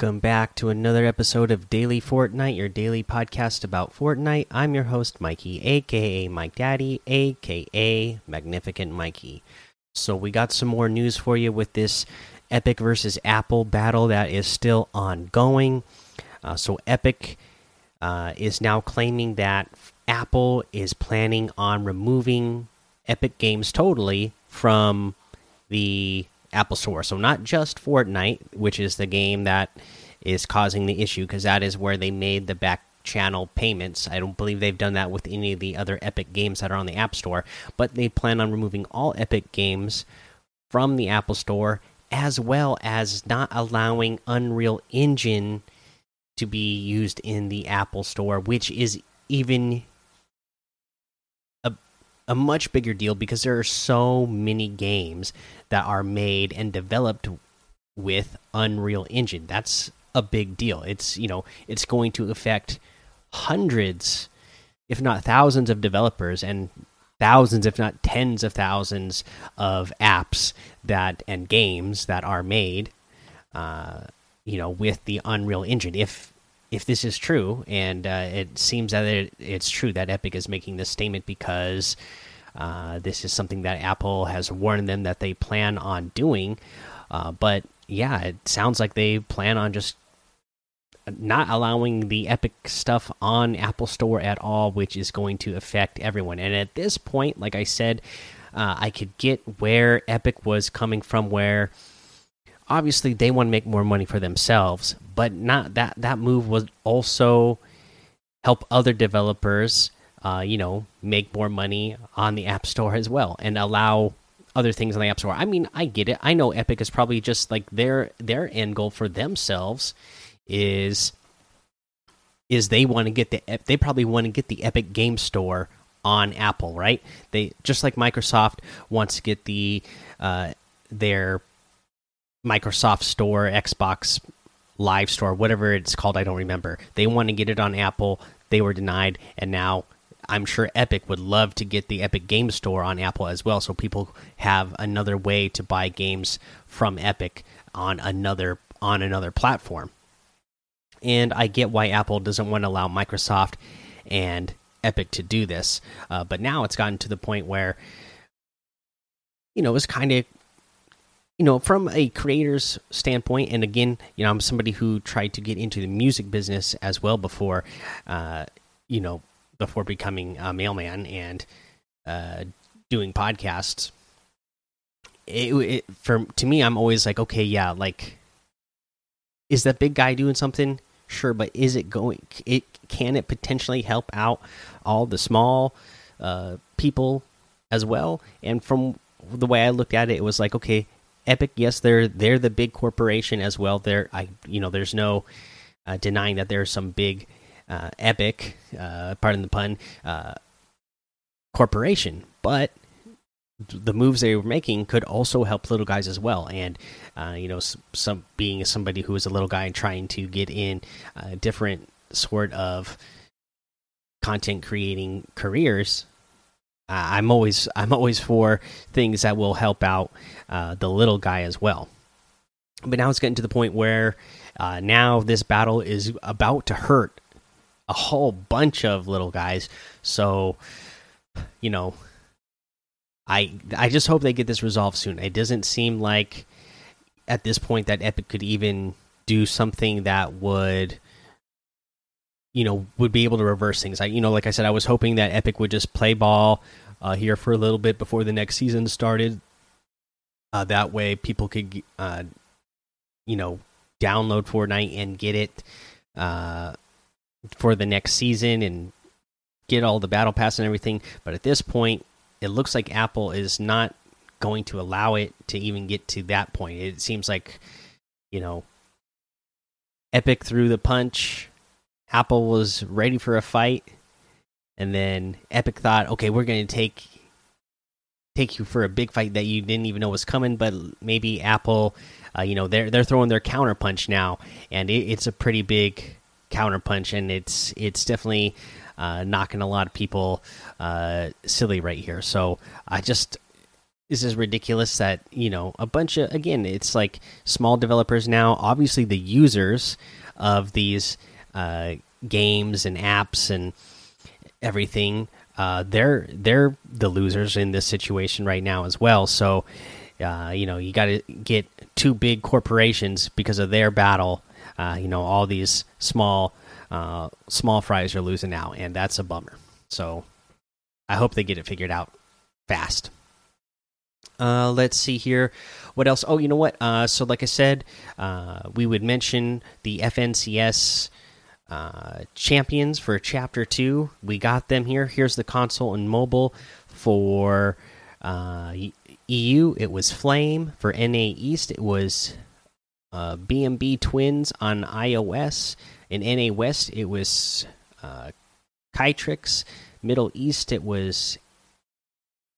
Welcome back to another episode of Daily Fortnite, your daily podcast about Fortnite. I'm your host, Mikey, aka Mike Daddy, aka Magnificent Mikey. So, we got some more news for you with this Epic versus Apple battle that is still ongoing. Uh, so, Epic uh, is now claiming that Apple is planning on removing Epic Games totally from the Apple Store. So not just Fortnite, which is the game that is causing the issue, because that is where they made the back channel payments. I don't believe they've done that with any of the other Epic games that are on the App Store, but they plan on removing all Epic games from the Apple Store, as well as not allowing Unreal Engine to be used in the Apple Store, which is even a much bigger deal because there are so many games that are made and developed with Unreal Engine. That's a big deal. It's, you know, it's going to affect hundreds if not thousands of developers and thousands if not tens of thousands of apps that and games that are made uh, you know with the Unreal Engine. If if this is true, and uh, it seems that it, it's true that Epic is making this statement because uh, this is something that Apple has warned them that they plan on doing. Uh, but yeah, it sounds like they plan on just not allowing the Epic stuff on Apple Store at all, which is going to affect everyone. And at this point, like I said, uh, I could get where Epic was coming from, where obviously they want to make more money for themselves, but not that that move was also help other developers, uh, you know, make more money on the App Store as well and allow other things on the App Store. I mean, I get it. I know Epic is probably just like their their end goal for themselves is is they want to get the they probably want to get the Epic Game Store on Apple, right? They just like Microsoft wants to get the uh, their Microsoft Store, Xbox Live Store, whatever it's called, I don't remember. They want to get it on Apple. They were denied, and now I'm sure Epic would love to get the Epic Game Store on Apple as well, so people have another way to buy games from Epic on another on another platform. And I get why Apple doesn't want to allow Microsoft and Epic to do this, uh, but now it's gotten to the point where you know it's kind of you know from a creator's standpoint and again you know i'm somebody who tried to get into the music business as well before uh you know before becoming a mailman and uh doing podcasts. It, it for to me i'm always like okay yeah like is that big guy doing something? Sure but is it going it can it potentially help out all the small uh people as well? And from the way i looked at it it was like okay Epic, yes, they're they're the big corporation as well. There, I you know, there's no uh, denying that there's some big uh, Epic, uh, pardon the pun, uh, corporation, but the moves they were making could also help little guys as well. And uh, you know, some being somebody who is a little guy and trying to get in a different sort of content creating careers I'm always I'm always for things that will help out uh, the little guy as well. But now it's getting to the point where uh, now this battle is about to hurt a whole bunch of little guys. So, you know, I I just hope they get this resolved soon. It doesn't seem like at this point that Epic could even do something that would you know would be able to reverse things. I you know like I said I was hoping that Epic would just play ball uh, here for a little bit before the next season started. Uh, that way people could uh, you know download Fortnite and get it uh, for the next season and get all the battle pass and everything. But at this point, it looks like Apple is not going to allow it to even get to that point. It seems like you know Epic threw the punch Apple was ready for a fight, and then Epic thought, okay, we're going to take take you for a big fight that you didn't even know was coming. But maybe Apple, uh, you know, they're they're throwing their counter punch now, and it, it's a pretty big counter punch, and it's it's definitely uh, knocking a lot of people uh, silly right here. So I just this is ridiculous that you know a bunch of again it's like small developers now obviously the users of these uh, games and apps and everything uh, they're they're the losers in this situation right now as well so uh, you know you got to get two big corporations because of their battle uh, you know all these small uh, small fries are losing now and that's a bummer so i hope they get it figured out fast uh, let's see here. What else? Oh, you know what? Uh, so, like I said, uh, we would mention the FNCS uh, champions for Chapter 2. We got them here. Here's the console and mobile for uh, EU. It was Flame. For NA East, it was uh, BMB Twins on iOS. In NA West, it was uh, Kytrix. Middle East, it was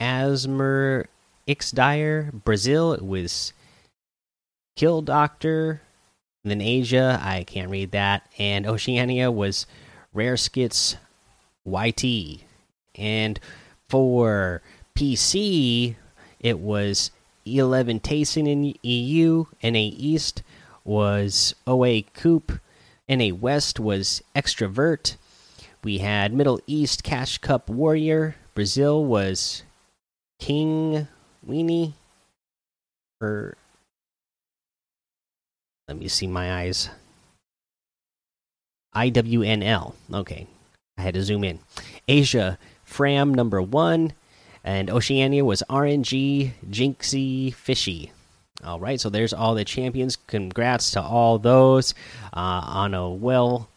Asmer Ixdyer. Brazil, it was Kill Doctor. And then Asia, I can't read that. And Oceania was Rare Skits YT. And for PC, it was E11 Tayson in EU. NA East was OA Coop. NA West was Extrovert. We had Middle East Cash Cup Warrior. Brazil was King Weenie or let me see my eyes. IWNL. Okay. I had to zoom in. Asia, Fram number one. And Oceania was RNG, Jinxie, Fishy. All right. So there's all the champions. Congrats to all those uh, on a well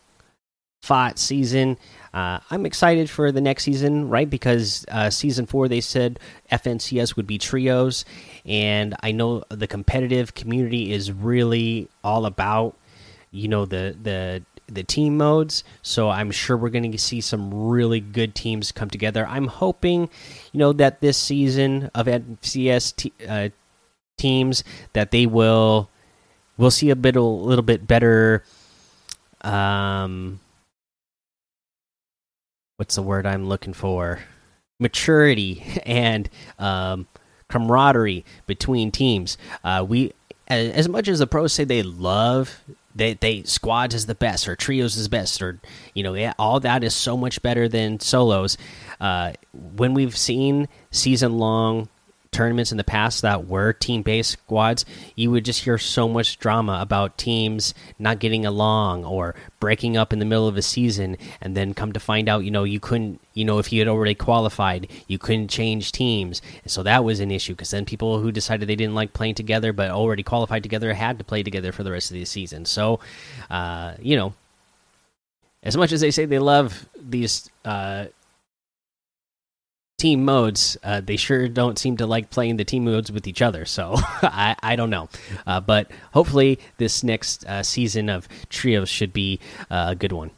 fought season. Uh, I'm excited for the next season, right? Because uh, season four, they said FNCS would be trios, and I know the competitive community is really all about, you know, the the the team modes. So I'm sure we're going to see some really good teams come together. I'm hoping, you know, that this season of FNCS uh, teams that they will we'll see a bit a little bit better. Um, what's the word I'm looking for? Maturity and um, camaraderie between teams. Uh, we, as, much as the pros say they love they they squads is the best or trios is best or you know yeah, all that is so much better than solos. Uh, when we've seen season long tournaments in the past that were team based squads, you would just hear so much drama about teams not getting along or breaking up in the middle of a season, and then come to find out, you know, you couldn't, you know, if you had already qualified, you couldn't change teams, and so that was an issue because then people who decided they didn't like playing together but already qualified together had to play together for the rest of the season. So, uh, you know. As much as they say they love these uh, team modes, uh, they sure don't seem to like playing the team modes with each other. So I, I don't know, uh, but hopefully this next uh, season of trios should be uh, a good one.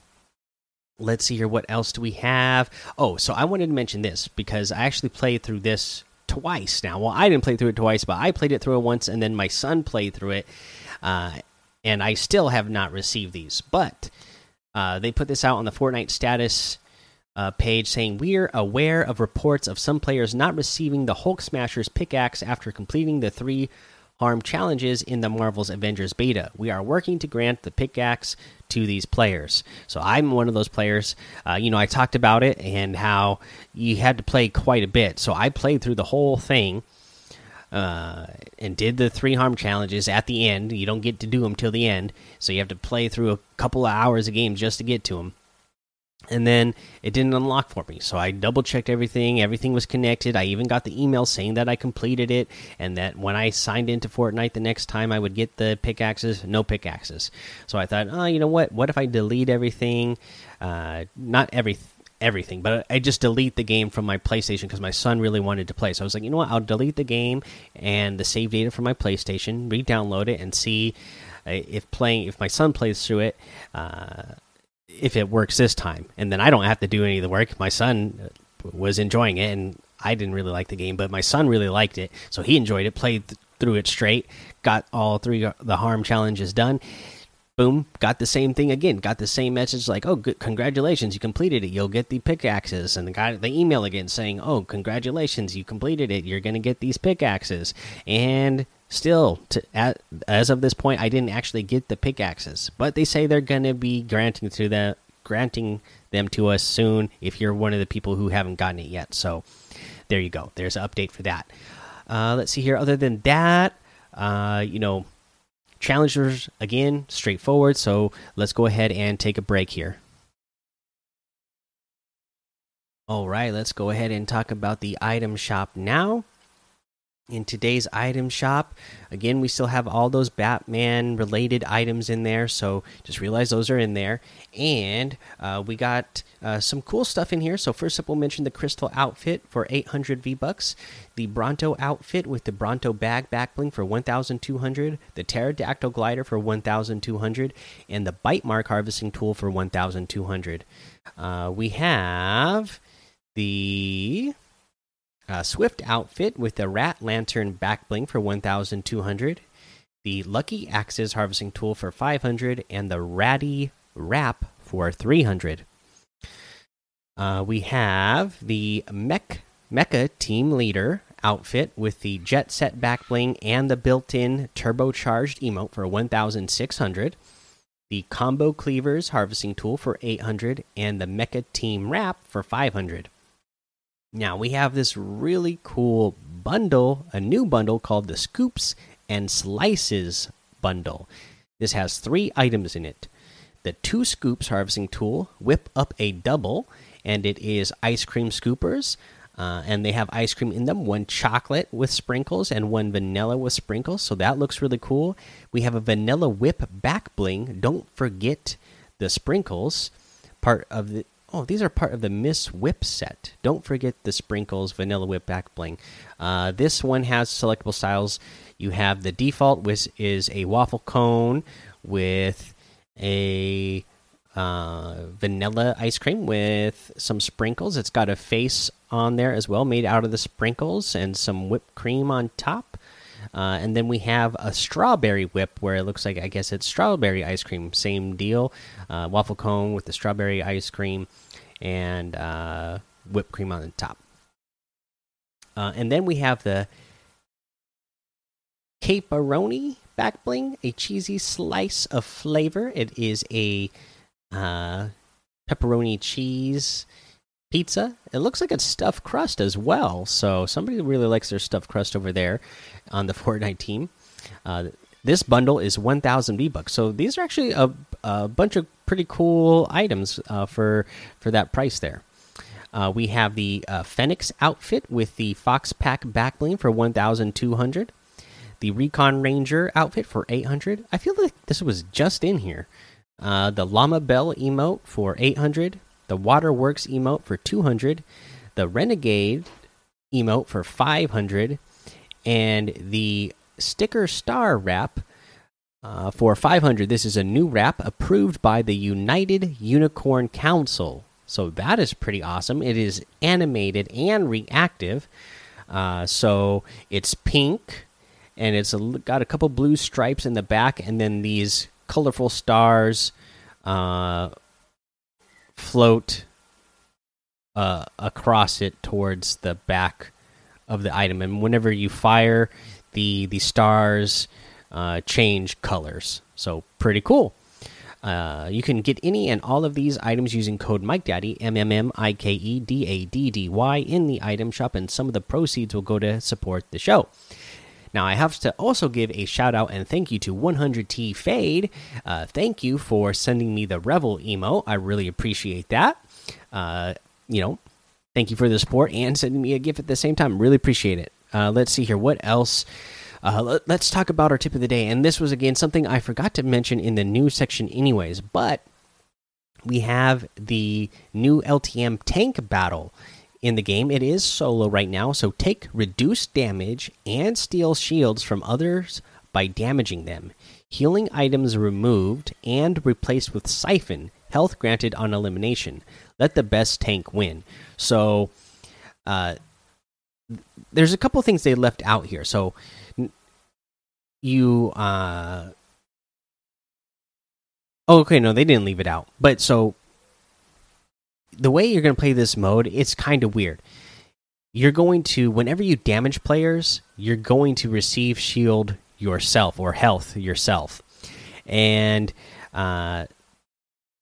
Let's see here. What else do we have? Oh, so I wanted to mention this because I actually played through this twice now. Well, I didn't play through it twice, but I played it through it once, and then my son played through it, uh, and I still have not received these. But uh, they put this out on the Fortnite status uh, page saying we're aware of reports of some players not receiving the Hulk Smasher's pickaxe after completing the three harm challenges in the Marvel's Avengers beta. We are working to grant the pickaxe to these players. So I'm one of those players. Uh, you know, I talked about it and how you had to play quite a bit. So I played through the whole thing. Uh, and did the three harm challenges at the end. You don't get to do them till the end, so you have to play through a couple of hours of game just to get to them and then it didn't unlock for me. So i double checked everything. Everything was connected. I even got the email saying that i completed it and that when i signed into fortnite the next time i would get the pickaxes no pickaxes. So i thought oh you know what? What if i delete everything? Uh, not every everything but i just delete the game from my playstation because my son really wanted to play. So i was like you know what? I'll delete the game and the save data from my playstation re-download it and see uh, if playing if my son plays through it uh, if it works this time, and then I don't have to do any of the work. My son uh, was enjoying it, and I didn't really like the game, but my son really liked it, so he enjoyed it. Played th through it straight, got all three uh, the harm challenges done. boom, got the same thing again. Got the same message like, "Oh, good, congratulations, you completed it. You'll get the pickaxes." And the guy the email again saying, "Oh, congratulations, you completed it. You're going to get these pickaxes." And still to, at, as of this point, I didn't actually get the pickaxes, but they say they're going to be granting to the granting them to us soon if you're one of the people who haven't gotten it yet. So, there you go. There's an update for that. Uh, let's see here. Other than that, uh, you know, challengers again, straightforward. So let's go ahead and take a break here. All right, let's go ahead and talk about the item shop now in today's item shop. Again, we still have all those Batman related items in there, so just realize those are in there. And uh, we got uh, some cool stuff in here. So, first up, we'll mention the Crystal outfit for 800 V Bucks, the Bronto outfit with the Bronto bag back bling for 1200, the Pterodactyl glider for 1200, and the Bite Mark harvesting tool for 1200. Uh, we have the uh, Swift outfit with the Rat Lantern back bling for 1,200. The Lucky Axes harvesting tool for 500. And the Ratty Wrap for 300. Uh, we have the Mech Mecha Team Leader outfit with the Jet Set back bling and the built in turbocharged emote for 1,600. The Combo Cleavers harvesting tool for 800. And the Mecha Team Wrap for 500. Now we have this really cool bundle, a new bundle called the Scoops and Slices bundle. This has three items in it the two scoops harvesting tool, whip up a double, and it is ice cream scoopers. Uh, and they have ice cream in them one chocolate with sprinkles and one vanilla with sprinkles. So that looks really cool. We have a vanilla whip back bling. Don't forget the sprinkles part of the Oh, these are part of the Miss Whip set. Don't forget the sprinkles vanilla whip back bling. Uh, this one has selectable styles. You have the default, which is a waffle cone with a uh, vanilla ice cream with some sprinkles. It's got a face on there as well, made out of the sprinkles and some whipped cream on top. Uh, and then we have a strawberry whip where it looks like I guess it's strawberry ice cream. Same deal, uh, waffle cone with the strawberry ice cream and uh, whipped cream on the top. Uh, and then we have the caperoni back bling, a cheesy slice of flavor. It is a uh, pepperoni cheese pizza. It looks like it's stuffed crust as well. So somebody really likes their stuffed crust over there on the Fortnite team. Uh, this bundle is 1,000 V bucks. So these are actually a, a, bunch of pretty cool items uh, for for that price there. Uh, we have the uh, Phoenix outfit with the Fox Pack back backbling for 1,200. The Recon Ranger outfit for 800. I feel like this was just in here. Uh, the Llama Bell emote for 800 the Waterworks emote for 200, the Renegade emote for 500, and the Sticker Star wrap uh, for 500. This is a new wrap approved by the United Unicorn Council. So that is pretty awesome. It is animated and reactive. Uh, so it's pink and it's a, got a couple blue stripes in the back and then these colorful stars uh, float uh, across it towards the back of the item, and whenever you fire, the the stars uh, change colors. So pretty cool. Uh, you can get any and all of these items using code MikeDaddy M M M I K E D A D D Y in the item shop, and some of the proceeds will go to support the show. Now, I have to also give a shout out and thank you to 100T Fade. Uh, thank you for sending me the Revel emo. I really appreciate that. Uh, you know, thank you for the support and sending me a gift at the same time. Really appreciate it. Uh, let's see here. What else? Uh, let, us talk about our tip of the day. And this was, again, something I forgot to mention in the news section, anyways. But we have the new LTM tank battle in the game. It is solo right now, so take reduced damage and steal shields from others by damaging them. Healing items removed and replaced with Siphon. Health granted on elimination. Let the best tank win. So, uh, there's a couple things they left out here. So, you uh, Oh, okay, no, they didn't leave it out. But so the way you're going to play this mode, it's kind of weird. You're going to whenever you damage players, you're going to receive shield yourself or health yourself. And uh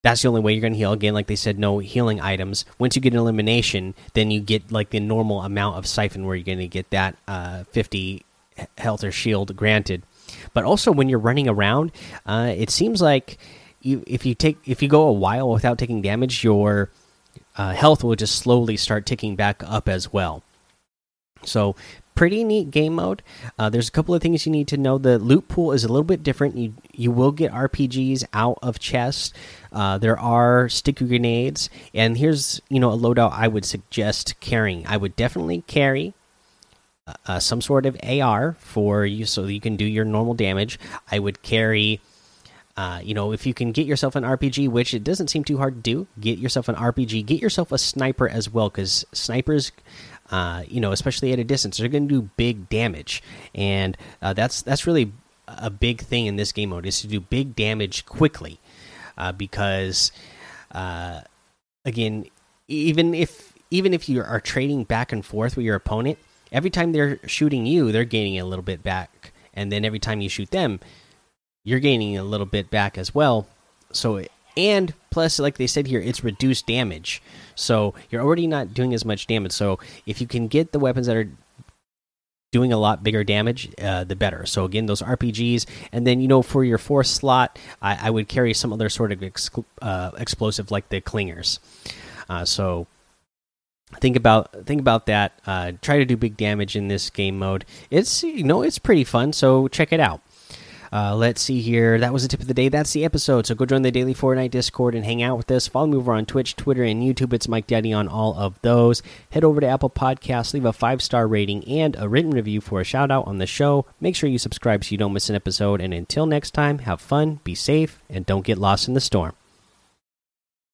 that's the only way you're going to heal. Again, like they said, no healing items. Once you get an elimination, then you get like the normal amount of siphon where you're going to get that uh, 50 health or shield granted. But also, when you're running around, uh, it seems like you, if you take if you go a while without taking damage, your uh, health will just slowly start ticking back up as well. So pretty neat game mode. Uh, there's a couple of things you need to know. The loot pool is a little bit different. You you will get RPGs out of chests. Uh, there are sticky grenades, and here's you know a loadout I would suggest carrying. I would definitely carry uh, uh some sort of AR for you, so you can do your normal damage. I would carry. Uh, you know, if you can get yourself an RPG, which it doesn't seem too hard to do, get yourself an RPG. Get yourself a sniper as well, because snipers uh, you know, especially at a distance, they're going to do big damage, and uh, that's that's really a big thing in this game mode is to do big damage quickly, uh, because uh, again, even if even if you are trading back and forth with your opponent, every time they're shooting you, they're gaining a little bit back, and then every time you shoot them, you're gaining a little bit back as well. So and plus like they said here it's reduced damage. So you're already not doing as much damage. So if you can get the weapons that are doing a lot bigger damage uh, the better. So again those rpgs and then you know for your fourth slot i, I would carry some other sort of uh, explosive like the clingers. Uh, so think about think about that. Uh, try to do big damage in this game mode. It's you know it's pretty fun. So check it out uh, let's see here. That was the tip of the day. That's the episode. So go join the daily Fortnite Discord and hang out with us. Follow me over on Twitch, Twitter, and YouTube. It's Mike Daddy on all of those. Head over to Apple Podcasts, leave a five star rating and a written review for a shout out on the show. Make sure you subscribe so you don't miss an episode. And until next time, have fun, be safe, and don't get lost in the storm.